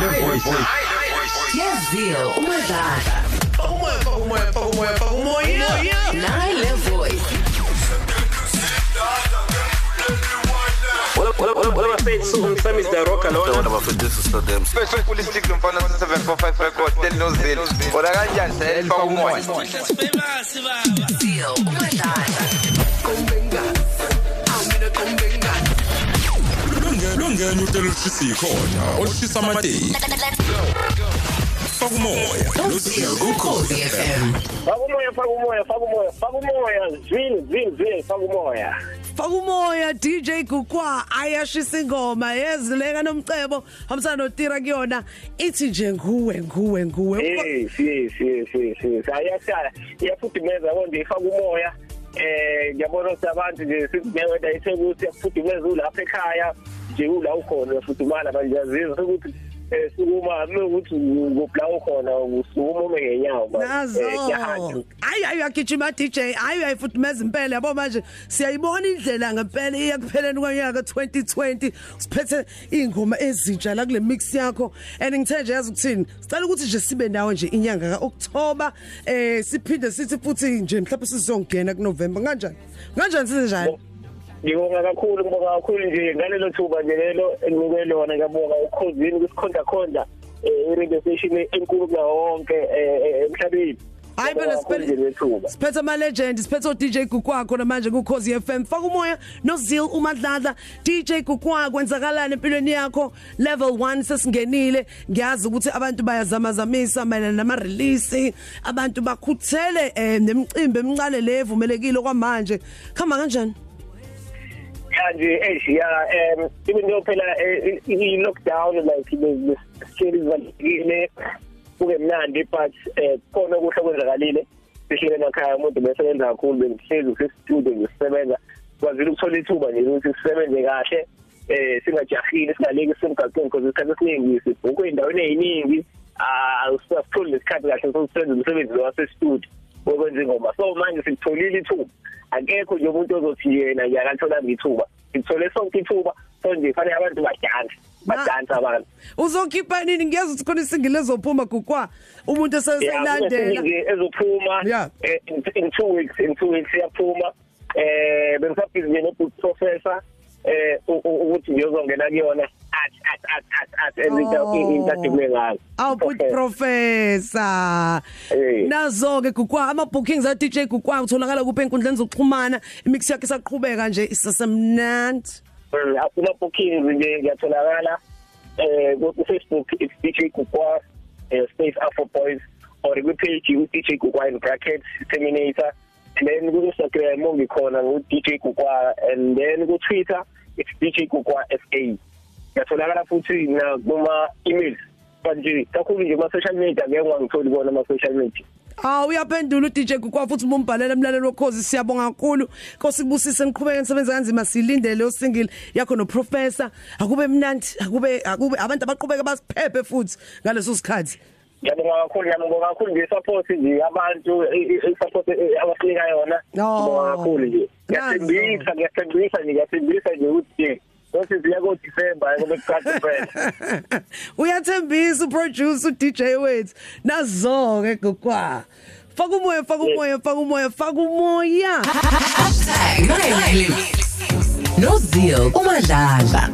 Le voice. Yazio umadlala Umoya, faka umoya, faka umoya, faka umoya. nayi le voice saying? So, Sam is the rocker, no? What about for this is for them? Special politic mfana 745 record tell no zil. Ora kanjani selfa Longena utelo ushisa ikhona, oshisa amateki. Fakumoya. Yazio ukhozi FM Faka umoya, faka umoya, faka umoya, faka umoya. Zwini, zwini, zwini, faka umoya. Fakumoya DJ Gukwa ayashisa ingoma yezileka nomcebo hamsana notira kuyona ithi nje nguwe nguwe nguwe Yes, yes, yes, yes, yes. Ayashala. Iyafudumeza konje ifaka umoya. Eh, ngiyabona ukuthi abantu nje sinewe ayithekuthi yafudumeza ulapha ekhaya. Nje ula ukhona ufudumala manje yazizwa ukuthi eh sukuma ukuthi ngopla ukhona usukuma ume ngenyawo manje. nazo. Eh, ngiyahamba. hayi hayi uyagijima DJ hayi uyayifuthumeza impela yabo manje. Siyayibona indlela ngempela iyakupheleni kwanyaka 2020 siphethe ingoma ezintsha la kule mix yakho. And ngithe nje yazi ukuthini? Sicela ukuthi nje sibe nawe nje inyanga kaOctober. Eh siphinde sithi futhi nje mhlawumbe sizongena kuNovember. Kanjani kanjani sizenjani Ngibonga kakhulu ngibonga kakhulu nje ngalelo thuba nje lelo enginikwe lona ngiyabonga ukhozini kusikhonda khonda eh i-radio station enkulu kunawo wonke eh, eh, emhlabeni. Hayi Ngibonga phela kakhulu nje siphele lethuba. siphethe ama legend siphethe o DJ Gukwakho namanje ku Khosi FM faka umoya no Zil umadlala DJ Gukwa kwenzakalana empilweni yakho? Level 1 sesingenile. Ngiyazi ukuthi abantu bayazamazamisa mayelana nama release abantu bakhuthele eh, nemicimbi emncane levumelekile kwamanje khama kanjani? Kanje eish ya um though phela eh, i lockdown like the scale ivalekile kube mnandi but eh khona kuhle kwenzakalile. Sihlele emakhaya umuntu besebenza kakhulu bengihlezi usestudio ngisebenza kwazile ukuthola ithuba nje ukuthi sisebenze kahle eh singajahile singaleki semgaqweni because isikhathi esiningi sibhukwe endaweni eziningi ah usasithole lesikhathi kahle sokusebenza umsebenzi lo wasestudio wokwenza ingoma. So manje sikutholile ithuba. Akekho nje umuntu ozothi yena nje akatholanga ithuba. Sithole sonke ithuba. So nje fanele abantu badanse badanse abantu. Uzokhipha nini? Ngiyeza ukuthi khona isingile ezophuma Gukwa umuntu eseselandela nje ezophuma. Yeah. eh, in, in two weeks in two weeks iyaphuma. Eh bengisabhizi nje nobook professor. Eh ukuthi ngiyozongena kuyona at at at at at Oh. into ngayo. Awubut professor Eh. nazo ke gukwa ama bookings a DJ gukwa utholakala kuphi enkundleni zokuxhumana? Imix yakhe isaqhubeka nje isasemnandi. Mm, afuna bookings nje ngiyatholakala eh ku Facebook it's DJ Kukwa eh, space Afro Boys or ku page u DJ Kukwa in brackets Terminator. Then ku Instagram ngikhona ngu DJ Kukwa and then ku Twitter it's DJ Kukwa SA ngiyatholakala futhi na kuma emails manje kakhulu nje ma social media ngeke ngangitholi bona ama social media. Ah uyaphendula uDJ gukwa futhi umbhalele emlalelo wokhozi. Siyabonga kakhulu. Nkosi kubusise niqhubeke nisebenza kanzima silindele usingile yakho no professor akube mnandi akube akube abantu abaqhubeka basiphephe futhi ngaleso sikhathi. Ngiyabonga kakhulu ngiyabonga kakhulu nje support nje abantu i- i- i- support eh, abasinika yona. No. ngiyabonga kakhulu nje. Ngiyathembisa ngiyathembisa nje ngiyathembisa nje ukuthi Ngosi siya ko December ngoba kuqala kuphela uyathembisa uproducer uDJ wethu. Nazo ke gukwa faka umoya faka umoya faka umoya faka umoya. Hashtag Nine No Zil umadlala.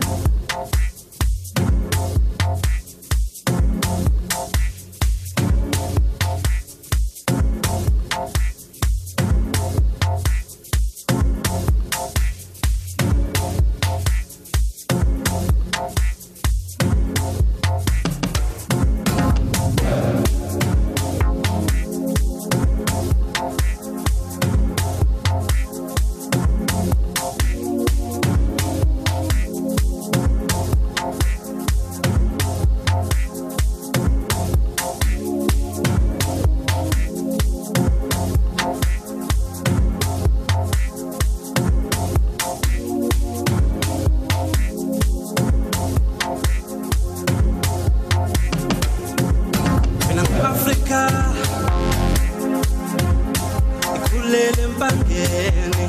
ngilele empangeni.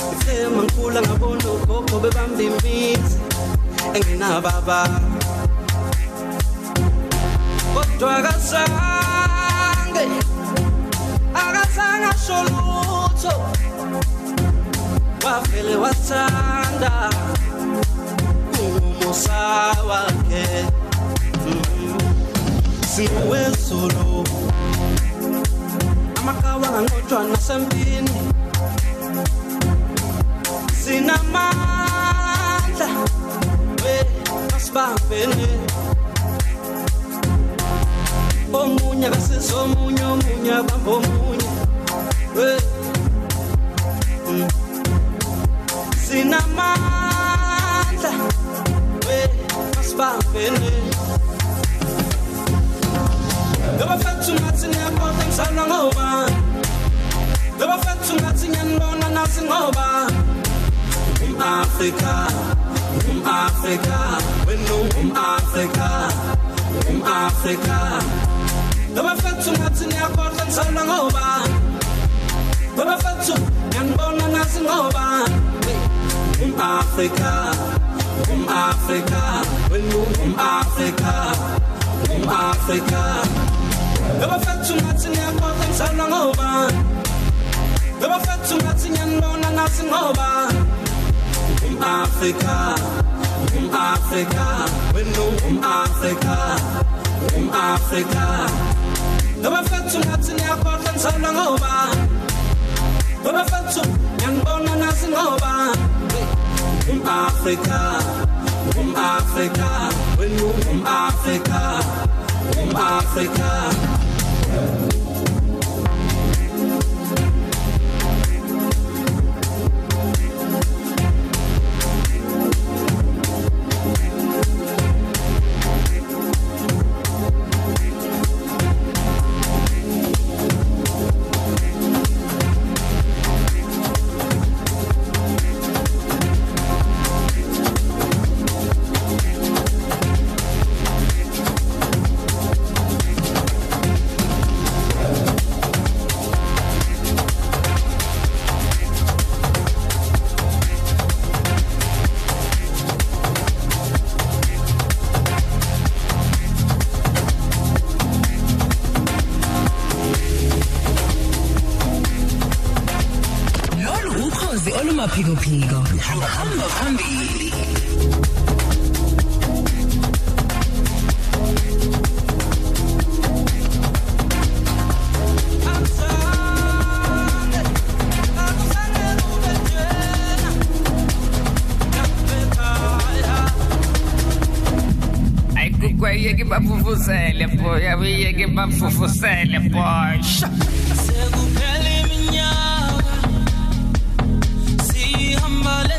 Ngithe mangikhula ngabona ugogo bebamba imithi engenababa. Kodwa akazange akazange asho lutho. Wafele wathanda umusa wakhe mm-hmm. Singuwe solo amakawa nganqotshwa nasempini. Sinamandla we asibambene. Omunye akasiza omunye abamba omunye we. Sinamandla we asibambene. Ngabafethu ngathi niyabona ngizalwa ngobani Ngabafethu nazi ngoba Um-Afrika Um-Afrika wena um-Afrika Um-Afrika Ngabafethu ngathi niyabona ngizalwa ngobani Ngabafethu ngiyanibona nazi ngoba Um-Afrika Um-Afrika wena um-Afrika Um-Afrika Ngabafethu ngathi niyabona ngizalwa ngobani Ngabafethu ngathi ngiyanibona nazi ngoba Um-Afrika Um-Afrika wena um-Afrika Um-Afrika Ngabafethu ngathi niyabona ngizalwa ngobani Ngabafethu ngiyanibona nazi ngoba. Um-Afrika Um-Afrika wena um-Afrika Um-Afrika lolu bafufuzele boy abiyeke bafufuzele boy Sekuphela iminyaka sihamba le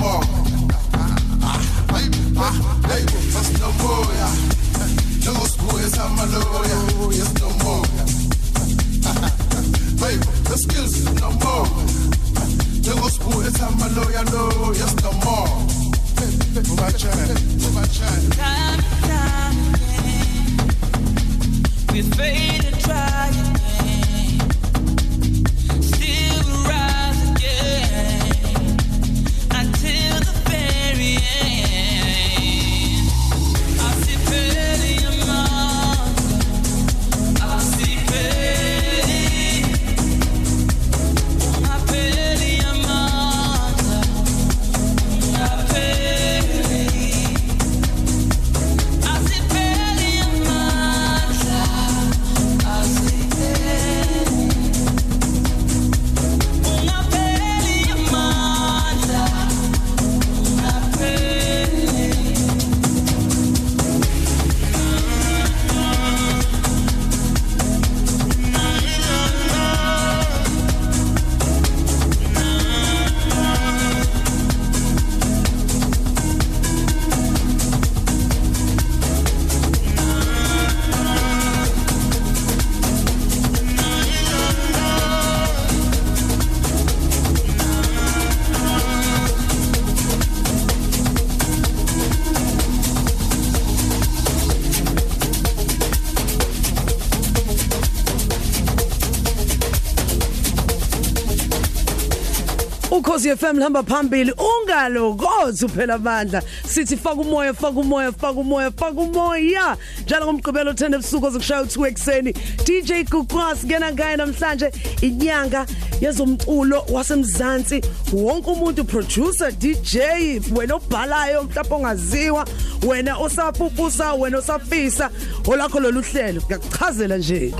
ukhosi FM lihamba phambili. Ungalokozi uphela amandla. Sithi faka umoya faka umoya faka umoya faka umoya. Njalo ngomgqibelo 10 ebusuku ozokushaya u2 ekseni DJ Gugwas ngena ngaye namhlanje. Inyanga yezomculo wasemzansi. Wonke umuntu producer DJ wena obhalayo mhlawumbe ongaziwa wena osapupusa wena osafisa. Olakho lolu hlelo ngiyakuchazela nje.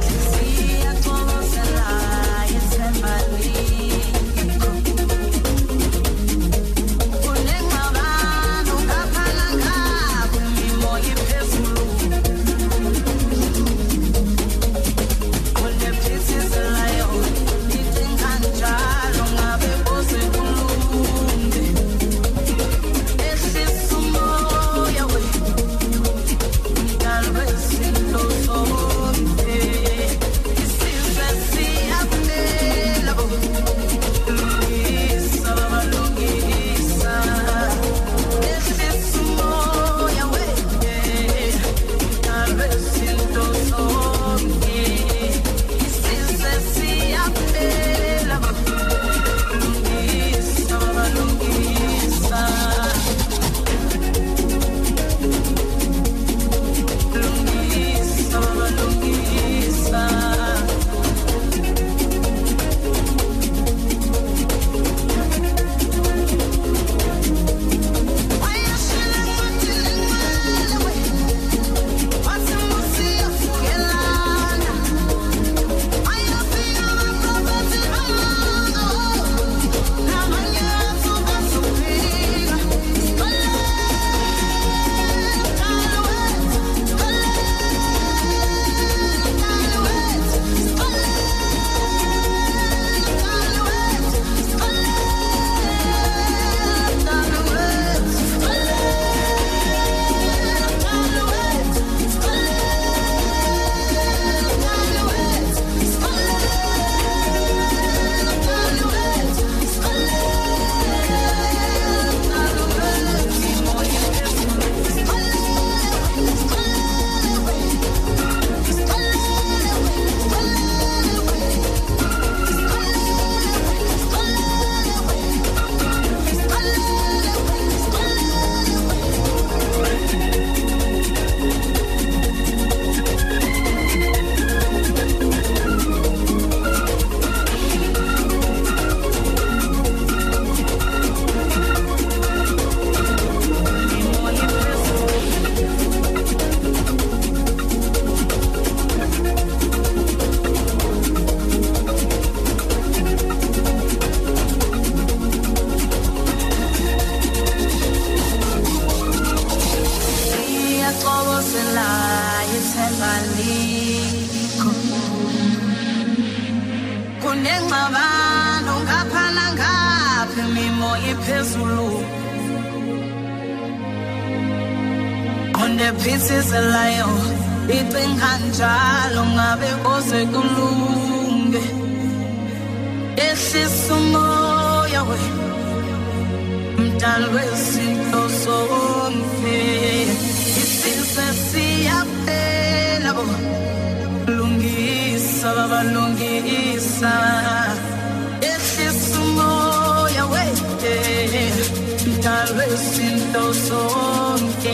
tal vez intossonché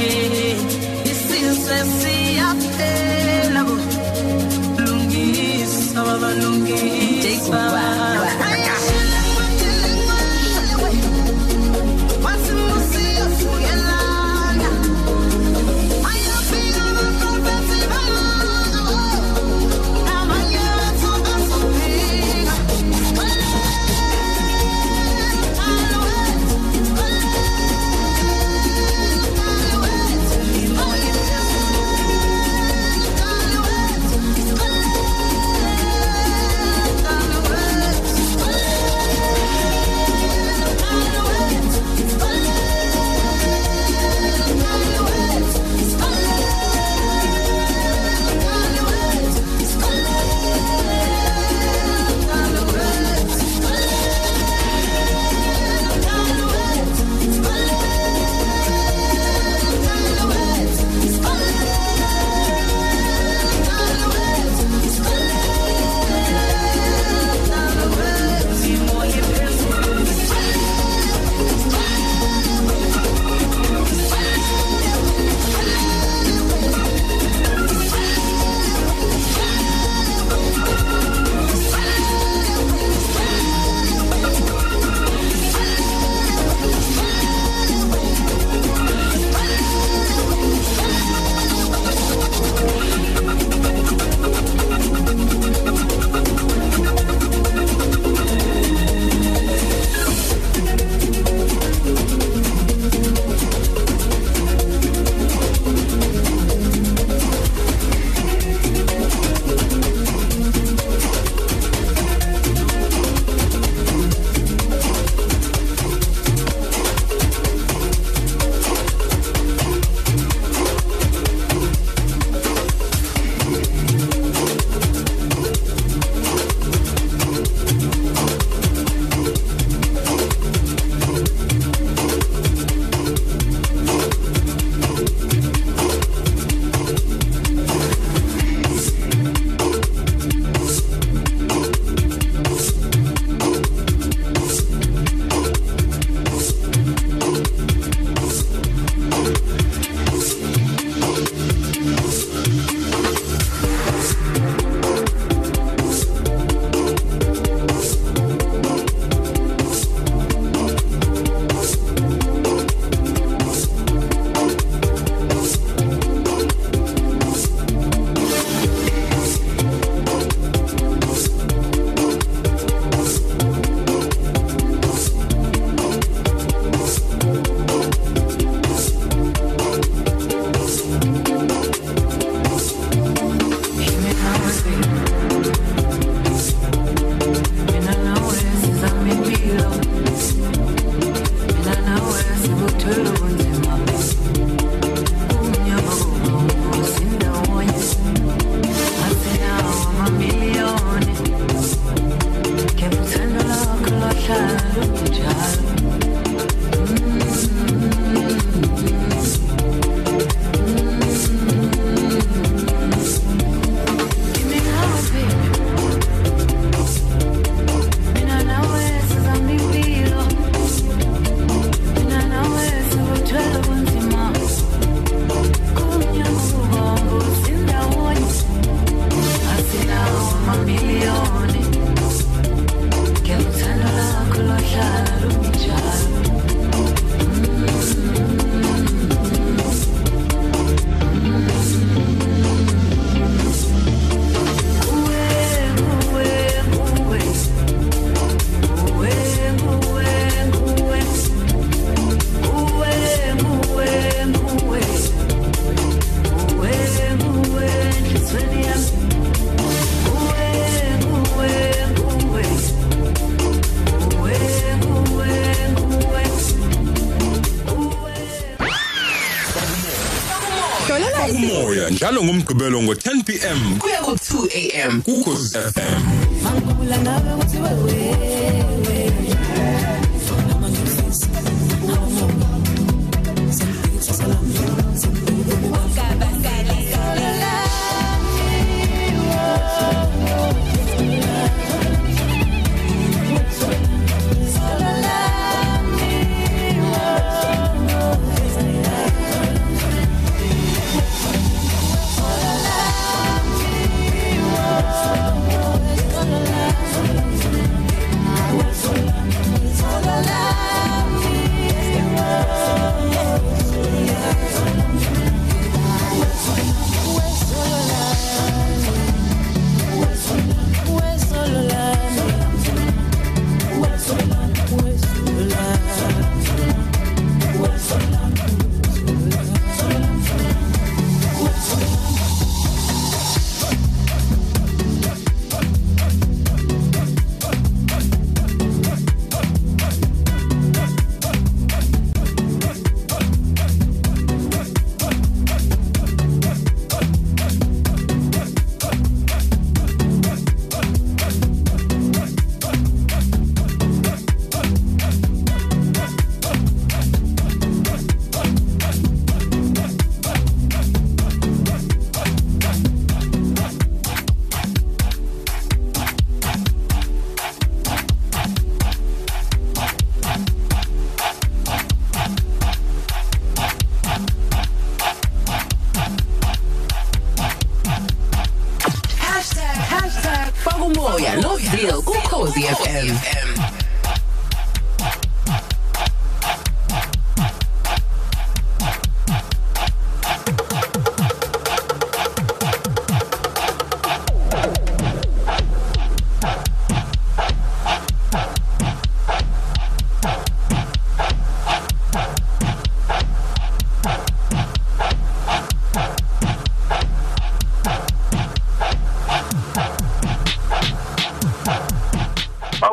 e si a te la voce lunghissima lunghissima ngomgqibelo ngo-10 pm kuya ku2 am kukhosi FM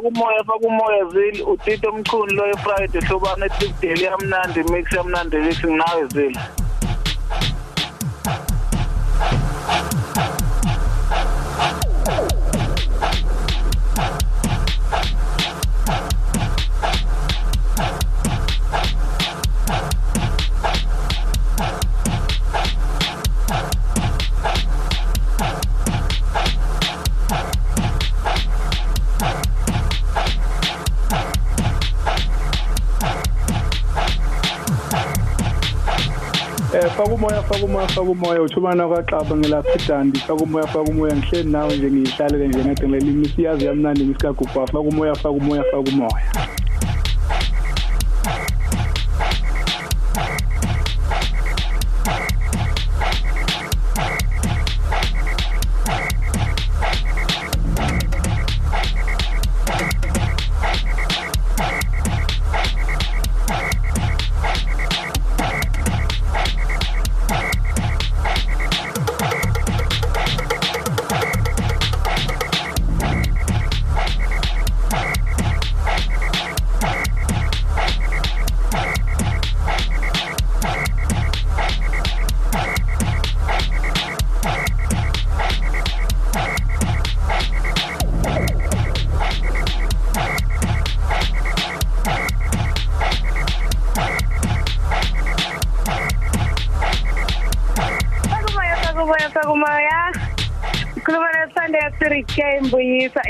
fakumoya fakumoya zili utito mchunu loyo friday hlobana etikudeli yamnandi mix yamnandi mix nginawe zili fakumoya fakumoya fakumoya uthumana kwaXaba ngelapha eDandi fakumoya fakumoya ngihleli nawe nje ngihlalele nje ngade ngileli imisiyazi yamnandi isikagubha fakumoya fakumoya fakumoya Fakumoya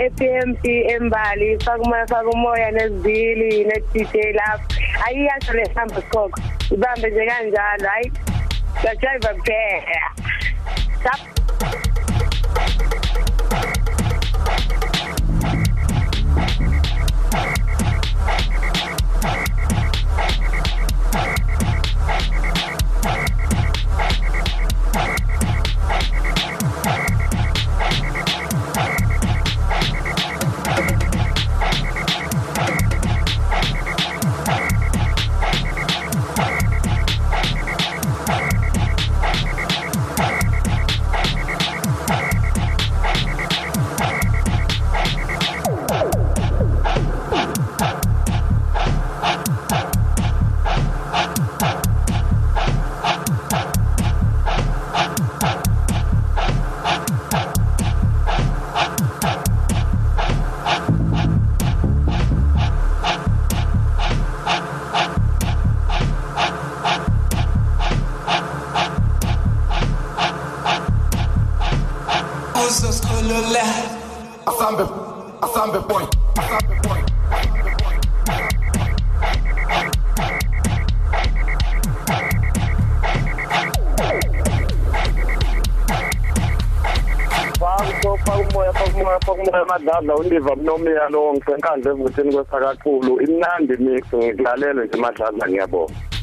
EPMP embali fakumoya fakumoya nezibili ne-DJ lapha ayiyasho lehamba sikhokho ibambe nje kanjalo hayi sajiva kuphela. Asambe, Asambe boy, Asambe boy. Fakho fakumoya fakumoya fakumoya madladla undiva mnomiya lo ngisenkandla evutheni kwesakaqulu imnandi mix ngikulalele nje madladla ngiyabonga.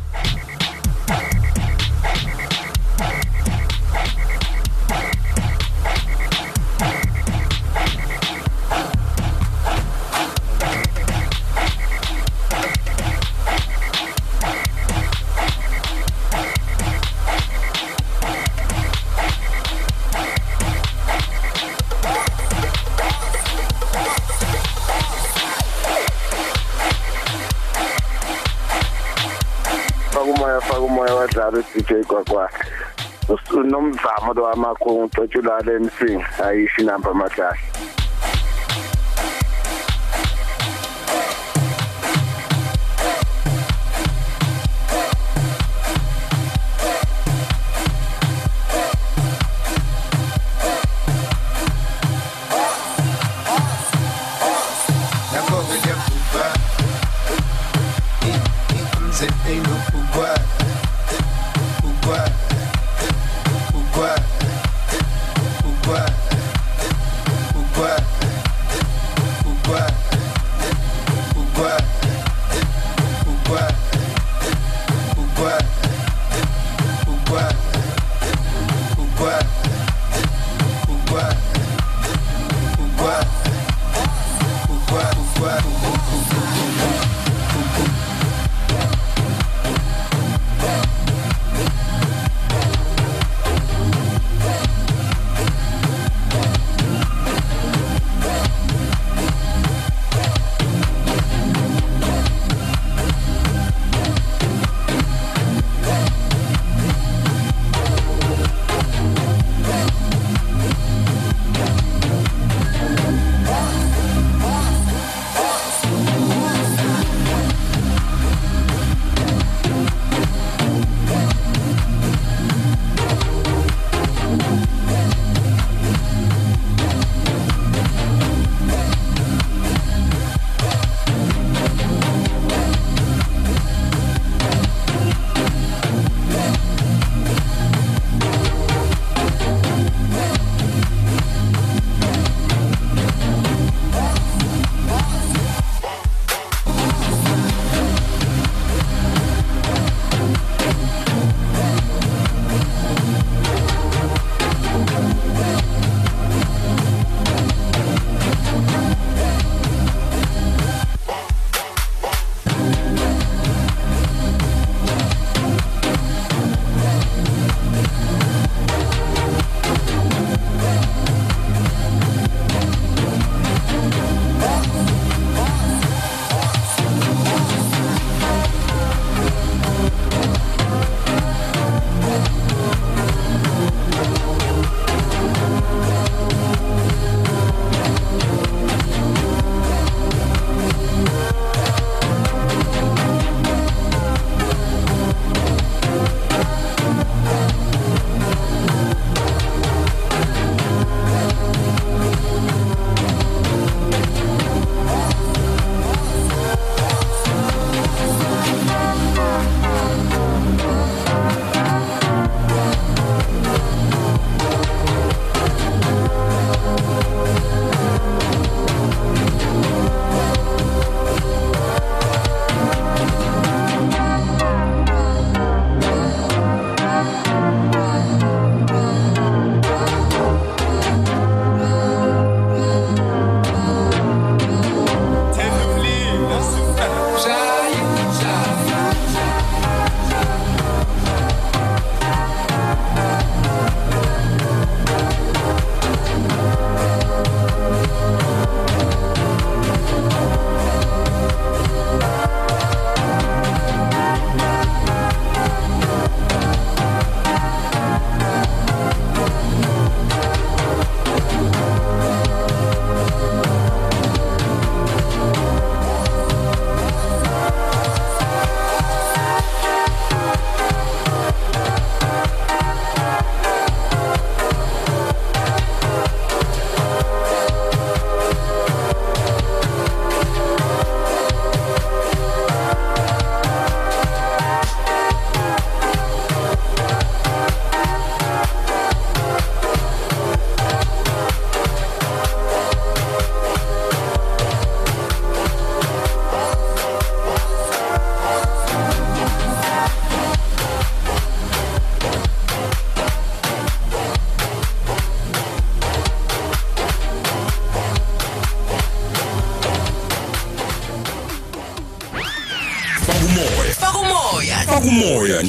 Fakumoya fakumoya wadlala DJ kwakwa. Unomzamo lo amakhulu ucetshulale emsing ayishi number madlala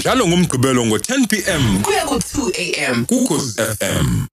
njalo ngomgqibelo ngo10 pm kuya ku2 am kukhosi FM